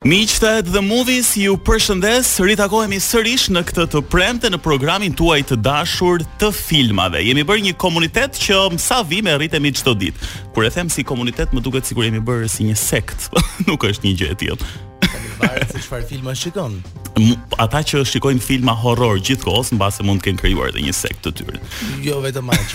Miqtë e The Movies ju përshëndes, ritakohemi sërish në këtë të premte në programin tuaj të dashur të filmave. Jemi bërë një komunitet që sa vijmë e rritemi çdo ditë. Kur e them si komunitet, më duket sikur jemi bërë si një sekt. Nuk është një gjë e tillë. Varet se çfarë filma shikon. Ata që shikojnë filma horror gjithkohës, mbase mund të kenë krijuar edhe një sekt të tyre. Jo vetëm aq.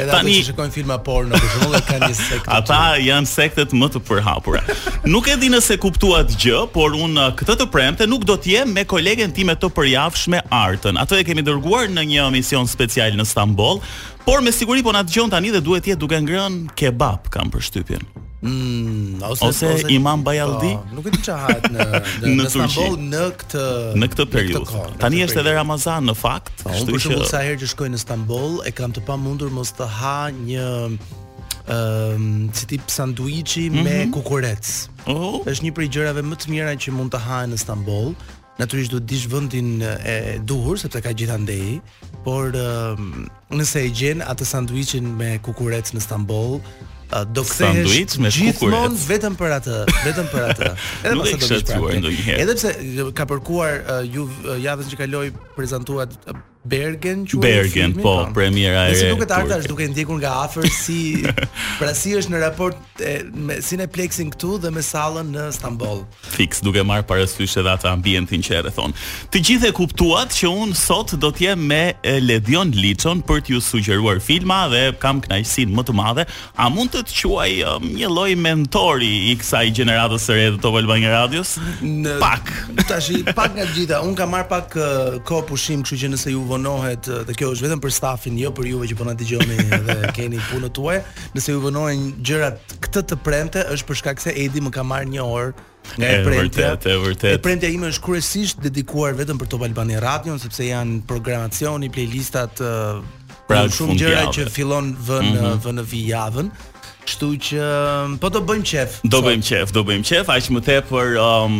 Edhe ata që shikojnë filma porno për shembull e kanë një sekt. Ata janë sektet më të përhapura. Nuk e di nëse kuptuat gjë, por un uh, këtë të premte nuk do të jem me kolegen time të përjavshme Artën. Atë e kemi dërguar në një mision special në Stamboll, por me siguri po na dëgjon tani dhe duhet të jetë duke ngrënë kebab, kam përshtypjen. Mm, ose, ose, ose Imam Bajaldi. Po, nuk e di çfarë hahet në në, në Stamboll në këtë në këtë periudhë. Tani është edhe Ramazan në fakt, po, kështu që për shembull sa herë që shkoj në Stamboll e kam të pamundur mos të ha një ëm um, si tip sanduiçi mm -hmm. me mhm. kukurec. Oh. Është një prej gjërave më të mira që mund të hahen në Stamboll, Natyrisht duhet të dish vendin e duhur sepse ka gjithandej, por nëse e gjen atë sanduiçin me kukurec në Stamboll, do kthehesh gjithmonë vetëm për atë, vetëm për atë. Edhe pse do të shkruaj ndonjëherë. Edhe pse ka përkuar ju javën që kaloi prezantuat Bergen quhej Bergen, filmi, po, po. premiera e re. Si duket Arta është duke ndjekur nga afër si pra si është në raport e, me Cineplexxin këtu dhe me sallën në Stamboll. Fiks, duke marrë parasysh edhe atë ambientin që e rrethon. Të gjithë e kuptuat që un sot do të jem me Ledion Liçon për t'ju sugjeruar filma dhe kam kënaqësinë më të madhe A mund të të quaj um, një lloj mentori i kësaj gjeneratës së re të Top Albania Radios? Në, pak. Tashi pak nga të gjitha. Un kam marrë pak uh, kohë pushim, kështu që nëse ju vonohet uh, dhe kjo është vetëm për stafin, jo për juve që po na dëgjoni dhe keni punën tuaj, nëse ju vonohen gjërat këtë të premte është për shkak se Edi më ka marrë një orë Nga e premtja, e vërtetë. E premtja ime është kryesisht dedikuar vetëm për Top Albania Radion, sepse janë programacioni, playlistat, pra shumë gjëra që fillon vën mm -hmm. vën në vijë javën. Kështu që um, po do bëjmë qef. Do bëjmë qef, do bëjmë qef, aq më tepër um,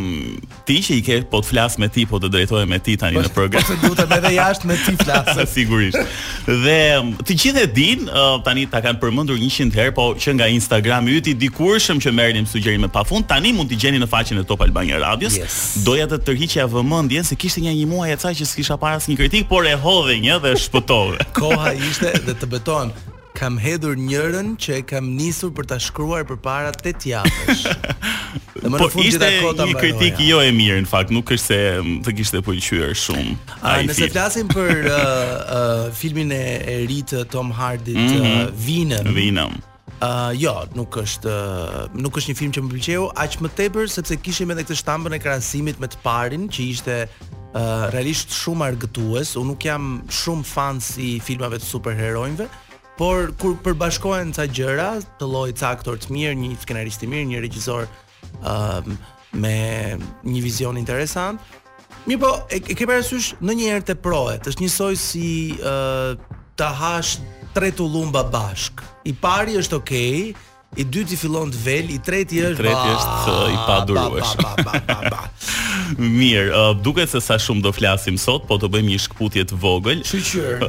ti që i ke po të flas me ti, po të drejtohem me ti tani në po, program. Po të lutem edhe jashtë me ti flas. Sigurisht. Dhe të gjithë e dinë, uh, tani ta kanë përmendur 100 herë, po që nga Instagrami yt i dikurshëm që merrnim sugjerime pafund, tani mund t'i gjeni në faqen e Top Albania Radios. Yes. Doja të tërhiqja vëmendjen se kishte një një muaj e ca që s'kisha parë asnjë kritikë, por e hodhe një dhe shpëtove. Koha ishte dhe të betohem, kam hedhur njërën që e kam nisur për ta shkruar përpara 8 javësh. Dhe më në Po fund ishte gjitha kota një mbaroja. kritik jo e mirë në fakt, nuk është se mm, të kishte pëlqyer shumë. A nëse flasim për uh, uh, filmin e, e ri të Tom Hardyt mm -hmm. Venom. Venom. Uh, jo, nuk është uh, nuk është një film që më pëlqeu, aq më tepër sepse kishim edhe këtë shtampën e krahasimit me të parin që ishte uh, realisht shumë argëtues. Unë nuk jam shumë fans i filmave të superheronjve, por kur përbashkohen ca gjëra, të llojit ca aktorë të mirë, një skenarist i mirë, një regjisor ë me një vizion interesant. Mirëpo, e, e ke parasysh në një herë teprohet, është njësoj si uh, të hash tre tullumba bashkë. I pari është okej, okay, i dyti fillon të vel, i treti është... I treti është uh, i padurueshëm. Ba, ba, ba, ba, ba, ba. Mirë, ë duket se sa shumë do flasim sot, po të bëjmë një shkputje të vogël. Shyqyr.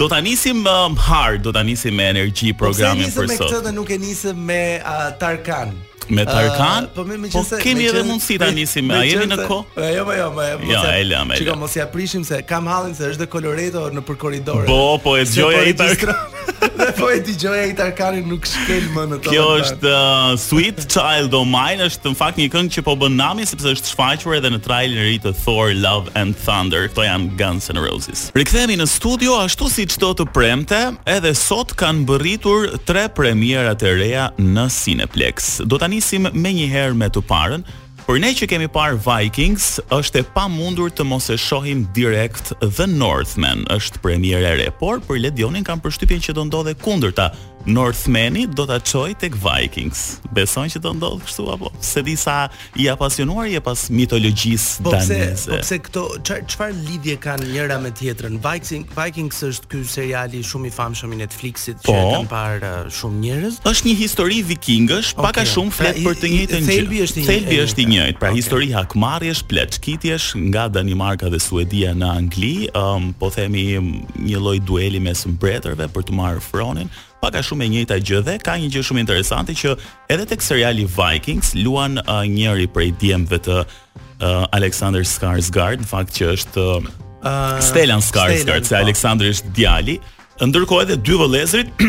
do ta nisim um, hard, do ta nisim me energji programin për sot. Po nisim me këtë dhe nuk e nisim me uh, Tarkan. Me Tarkan? Uh, po me me po qëse, kemi me edhe qëse, mundësi ta nisim, a jemi në kohë? Po jo, po jo, më mos. Ja, e lëm, e lëm. Çka mos ia prishim se kam hallin se është dhe Coloredo nëpër korridor. Po, po e dëgjoi ai Tarkan. Dhe po e dëgjoi ai Tarkanin nuk shkel më në to. Kjo është uh, Sweet Child O' Mine, është në fakt një këngë që po bën namin sepse është shfaqur edhe në trailerin e ri të Thor Love and Thunder. Këto janë Guns N' Roses. Rikthehemi në studio ashtu si çdo të premte, edhe sot kanë mbërritur tre premierat e reja në Cineplex. Do ta nisim menjëherë me të parën, Për ne që kemi parë Vikings, është e pamundur të mos e shohim direkt The Northman, është premierë e re, por për Ledionin kam përshtypjen që do ndodhë e kundërta. Northmeni do ta çojë tek Vikings. Beson që do ndodhë kështu apo? S'e di sa i apasionuar je pas mitologjisë daneze. Po pse këto çfarë lidhje kanë njëra me tjetrën? Vikings Vikings është ky seriali shumë i famshëm i Netflix si që po, e kanë parë shumë njerëz. Është një histori vikingësh, okay. pak a shumë pra, flet pra, për të njëjtën gjë. Thelbi është i njëjtë. Thelbi është i njëjtë. Pra okay. histori hakmarrjesh, plaçkitjesh nga Danimarka dhe Suedia në Angli, um, po themi një lloj dueli mes mbretërve për të marrë fronin pak a shumë e njëjta gjë dhe ka një gjë shumë interesante që edhe tek seriali Vikings luan uh, njëri prej djemve të uh, Alexander Skarsgård, në fakt që është uh, Stellan Skarsgård, se po. Alexander është djali, Ndërkohë edhe dy vëllezërit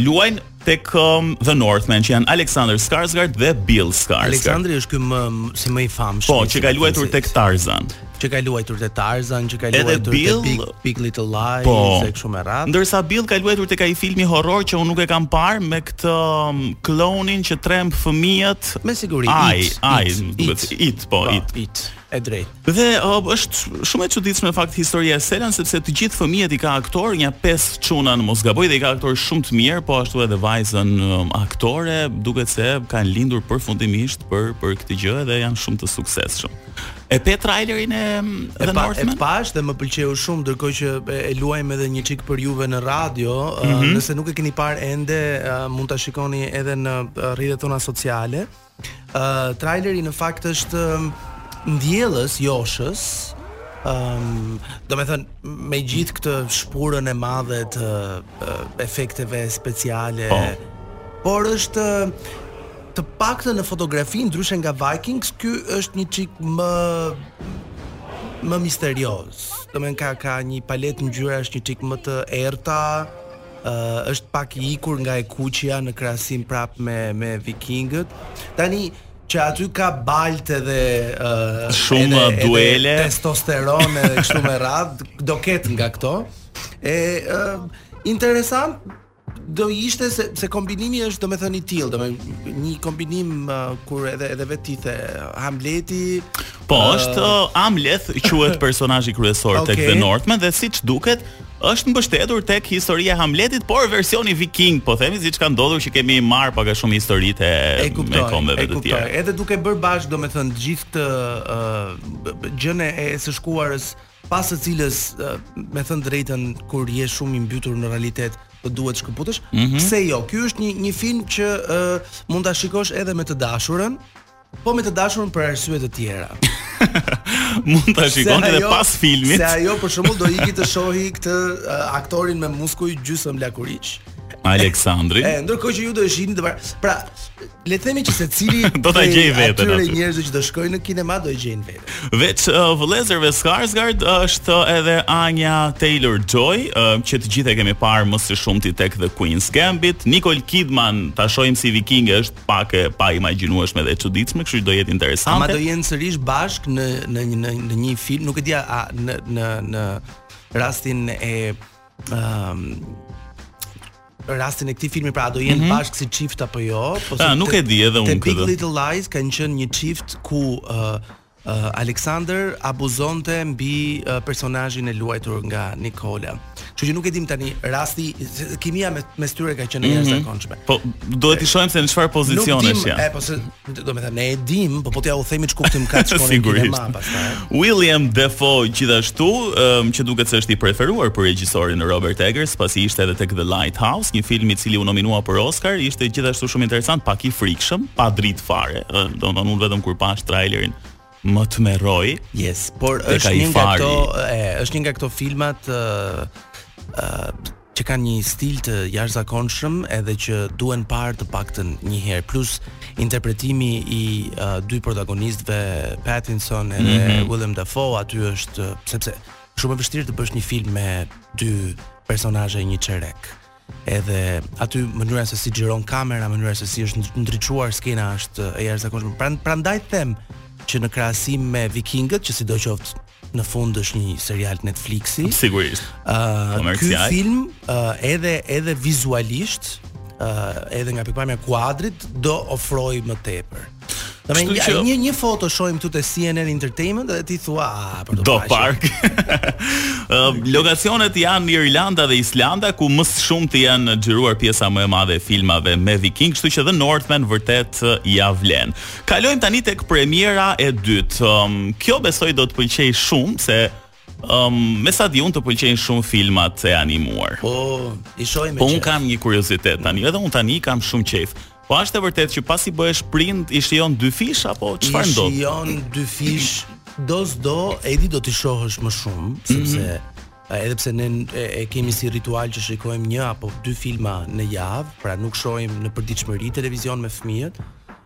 luajnë tek um, The Northman që janë Alexander Skarsgård dhe Bill Skarsgård. Aleksandri është ky më si më i famshëm. Po, që ka luajtur tek Tarzan. Që ka luajtur te Tarzan, që ka luajtur te Bill, Big, Big Little Lies, po, e kështu me radhë. Ndërsa Bill ka luajtur tek ai filmi horror që unë nuk e kam parë me këtë um, kllounin që tremb fëmijët. Me siguri. Ai, ai, duket it, po, po, it. It. E drejtë. Dhe uh, është shumë e çuditshme në fakt historia e Stellan sepse të gjithë fëmijët i ka aktorë, nja pesë çuna në mos gaboj dhe i ka aktorë shumë të mirë, po ashtu edhe vajzën um, aktore, duket se kanë lindur përfundimisht për për këtë gjë dhe janë shumë të suksesshëm. E pe trailerin e um, The Northman? E pashë dhe më pëlqeu shumë, ndërkohë që e luajmë edhe një çik për juve në radio, mm -hmm. nëse nuk e keni parë ende, uh, mund ta shikoni edhe në uh, rrjetet tona sociale. Ë uh, traileri në fakt është ndjellës joshës. Ëm, um, domethënë me gjithë këtë shpurën e madhe të uh, efekteve speciale. Po. Por është të paktën në fotografi ndryshe nga Vikings, ky është një çik më më misterioz. Domethënë ka ka një paletë ngjyrash një çik më të errta, uh, është pak i ikur nga e kuqja në krahasim prap me me vikingët. Tani që aty ka baltë edhe uh, shumë edhe, duele, edhe testosteron edhe kështu me radhë, do ketë nga këto. E uh, interesant do ishte se se kombinimi është domethënë i tillë, domethënë një kombinim uh, kur edhe edhe vetë te Hamleti po uh, është uh, Amleth quhet personazhi kryesor okay. tek The Northman dhe siç duket është mbështetur tek historia e Hamletit, por versioni viking, po themi siç ka ndodhur që kemi marrë pak a shumë historitë e me kombeve të tjera. Edhe duke bërë bashkë, domethënë të gjithë të uh, gjënë e së shkuarës pas së cilës uh, me thënë drejtën kur je shumë i mbytur në realitet të duhet shkëputësh, mm -hmm. pse jo? Ky është një një film që uh, mund ta shikosh edhe me të dashurën, Po me të dashurën për arsye të tjera. Mund ta shikoni edhe pas filmit. Se ajo për shembull do ikë të shohë këtë uh, aktorin me muskuj gjysmë lakuriq. Aleksandri. E, ndërkohë që ju do e shihni të var. Pra, le të themi që secili do ta gjejë veten aty. Atyre njerëzve që do shkojnë në kinema do e gjejnë veten. Veç uh, vëllezërve Skarsgård është edhe Anya Taylor-Joy, uh, që të gjithë e kemi parë më së shumti tek The Queen's Gambit. Nicole Kidman, ta shohim si vikinge, është pak e paimagjinueshme dhe e çuditshme, kështu që do jetë interesante. Ama do jenë sërish bashkë në në një në, në një film, nuk e di a në në në rastin e um, rastin e këtij filmi pra do jenë mm -hmm. bashkë si çift apo jo? Po ah, nuk e di edhe unë këtë. Big Little Lies kanë qenë një çift ku uh, Alexander abuzonte mbi personazhin e luajtur nga Nikola. Kështu që nuk e dimë tani rasti kimia me mes tyre ka qenë e mhm. jashtëzakonshme. Po duhet të shohim se në çfarë pozicionesh janë. Po se domethënë ne e dimë, po po t'jua themi ç'kuptim ka shkon në kinema pastaj. Willem Dafoe gjithashtu, um, që duket se është i preferuar për regjisorin Robert Eggers, pasi ishte edhe tek The Lighthouse, një film i cili u nominua për Oscar, ishte gjithashtu shumë interesant, pak i frikshëm, pa dritë fare. Ë, domethënë unë vetëm kur pashë trailerin më tmerroi. Yes, por është një nga këto, e, është një nga këto filmat ë ë që kanë një stil të jashtëzakonshëm edhe që duhen parë të paktën një herë. Plus interpretimi i ë, dy protagonistëve Pattinson edhe Mhm. Willem Dafoe aty është ë, sepse shumë e vështirë të bësh një film me dy personazhe e një çerek. Edhe aty mënyra se si xhiron kamera, mënyra se si është ndriçuar skena është e jashtëzakonshme. Pra, prandaj them që në krahasim me Vikingët, që sidoqoftë në fund është një serial Netflixi. Sigurisht. Ëh, uh, ky film uh, edhe edhe vizualisht, ëh, uh, edhe nga pikëpamja e kuadrit do ofrojë më tepër. Do një, një, një foto shohim këtu te CNN Entertainment dhe ti thua a për të Do park. lokacionet janë Irlanda dhe Islanda ku më shumë të jenë xhiruar pjesa më e madhe e filmave me Viking, kështu që The Northman vërtet ia vlen. Kalojmë tani tek premiera e dytë. Um, kjo besoj do të pëlqejë shumë se Um, me sa di unë të pëlqejnë shumë filmat e animuar. Po, i shohim me qejf. Po unë kam një kuriozitet tani, edhe unë tani i kam shumë qejf. Po është e vërtetë që pasi bëhesh prind i shijon dyfish apo çfarë ndodh? I shijon dyfish. Do s'do, Edi do t'i shohësh më shumë, mhm. sepse mm -hmm edhe pse ne e, e kemi si ritual që shikojmë një apo dy filma në javë, pra nuk shohim në përditshmëri televizion me fëmijët,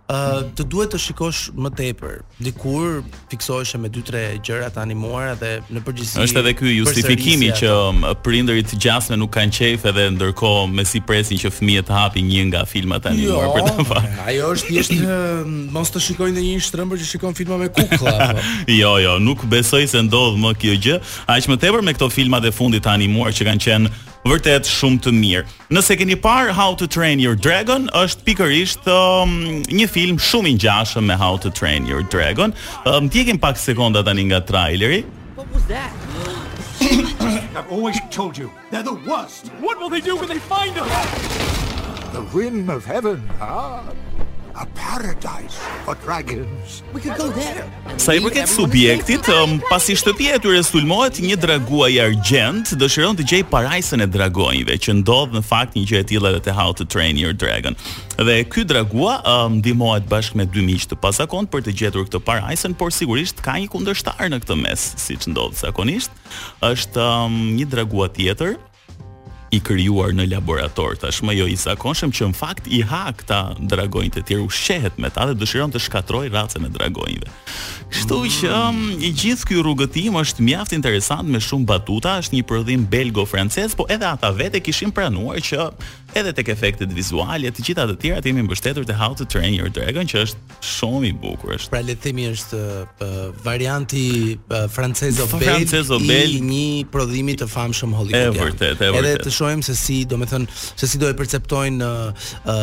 Uh, të duhet të shikosh më tepër. Dikur fiksoheshe me 2-3 gjëra të animuara dhe në përgjithësi Është edhe ky justifikimi që um, prindërit gjasme nuk kanë qejf edhe ndërkohë mezi presin që fëmijët të hapin një nga filmat e animuar jo, për ta parë. Ajo është thjesht um, mos të shikojnë ndonjë shtrembër që shikon filma me kukla apo. jo, jo, nuk besoj se ndodh më kjo gjë. Aq më tepër me këto filmat e fundit të animuar që kanë qenë Vërtet shumë të mirë. Nëse keni parë How to Train Your Dragon, është pikërisht um, një film shumë i ngjashëm me How to Train Your Dragon. Uh, ndjekim pak sekonda tani nga traileri. What was that? I've always told you, they're the worst. What will they do when they find us? The rim of heaven, ah, a paradise for dragons. Sa i përket subjektit, um, pasi shtëpia e tyre sulmohet, një dragua i argjendtë dëshiron të gjejë parajsën e dragonjve, që ndodh në fakt një gjë e tillë edhe te How to Train Your Dragon. Dhe ky dragua um, ndihmohet bashkë me dy miq të pazakontë për të gjetur këtë parajsën, por sigurisht ka një kundërshtar në këtë mes, siç ndodh zakonisht. Është um, një dragua tjetër, i krijuar në laborator tashmë jo i zakonshëm që në fakt i ha këta dragonjtë e tjerë ushqehet me ta dhe dëshiron të shkatërrojë racën e dragonjve. Kështu mm. që um, i gjithë ky rrugëtim është mjaft interesant me shumë batuta, është një prodhim belgo-francez, po edhe ata vetë kishin pranuar që edhe tek efektet vizuale, të gjitha të tjerat jemi mbështetur te How to Train Your Dragon që është Shumë i bukur është. Pra le të themi është varianti francezo-belg. Francezo-belg i një prodhimi të famshëm hollywoodian. Është vërtet, është vërtet. Edhe të shohim se si, domethënë, se si do e perceptojnë ë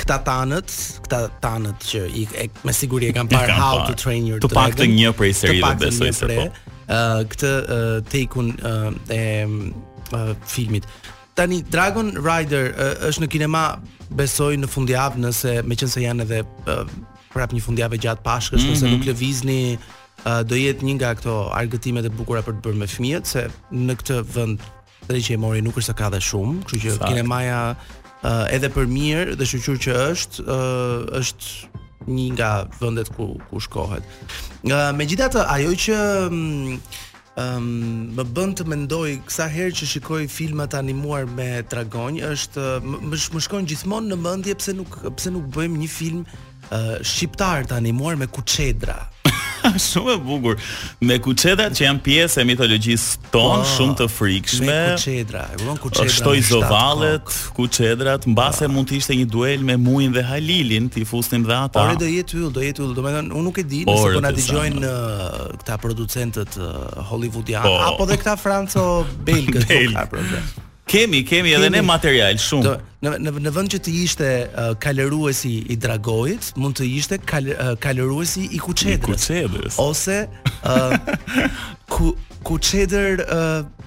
këta tanët, këta tanët që i e, me siguri e kanë parë How to Train Your Dragon. Të paktën një prej serive besoj se po. Ë këtë uh, take-un uh, e uh, filmit. Tani Dragon Rider është në kinema besoj në fundjavë nëse meqenëse janë edhe prap një fundjavë e gjatë Pashkësh, mm -hmm. nëse mhm. nuk lëvizni do jetë një nga këto argëtimet e bukura për të bërë me fëmijët se në këtë vend dreqi e mori nuk është se ka dhe shumë, kështu që Fakt. kinemaja uh, edhe për mirë dhe shyqyr që është, uh, është një nga vendet ku ku shkohet. Uh, Megjithatë, ajo që um, um, më bën të mendoj sa herë që shikoj filma të animuar me dragonj, është më, më shkon gjithmonë në mendje pse nuk pse nuk bëjmë një film uh, shqiptar të animuar me kuçedra. shumë e bukur. Me kuçedrat që janë pjesë e mitologjisë tonë, po, shumë të frikshme. Me kuçedra, e kupton kuçedra. Shtoi zovallet, kuçedrat, mbase po. mund të ishte një duel me Mujin dhe Halilin, t'i fusnim dhe ata. Ore do jetë yll, do jetë yll. Domethënë, unë nuk e di nëse po na dëgjojnë këta producentët uh, hollywoodianë po. apo dhe këta franco belgët po Belg. ka problem. Kemi, kemi edhe ne material shumë. Do, në në në vend që të ishte uh, kalëruesi i dragoit, mund të ishte kal, uh, kalëruesi i Kuçedrës. I Kuçedrës. Ose uh, ku Kuçedër uh,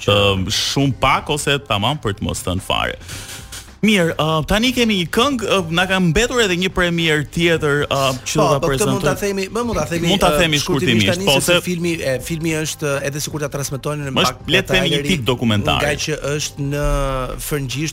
Që... Um, shumë pak ose tamam për të mos thënë fare. Mirë, uh, tani kemi një këngë, uh, na ka mbetur edhe një premierë tjetër uh, që po, do ta po, prezantojmë. Po, mund ta themi, më mund ta themi. Mund ta uh, themi shkurtimisht, po se filmi e filmi është uh, edhe sikur ta transmetojnë në pak. Le të themi një tip dokumentar. Nga që është në frëngjisht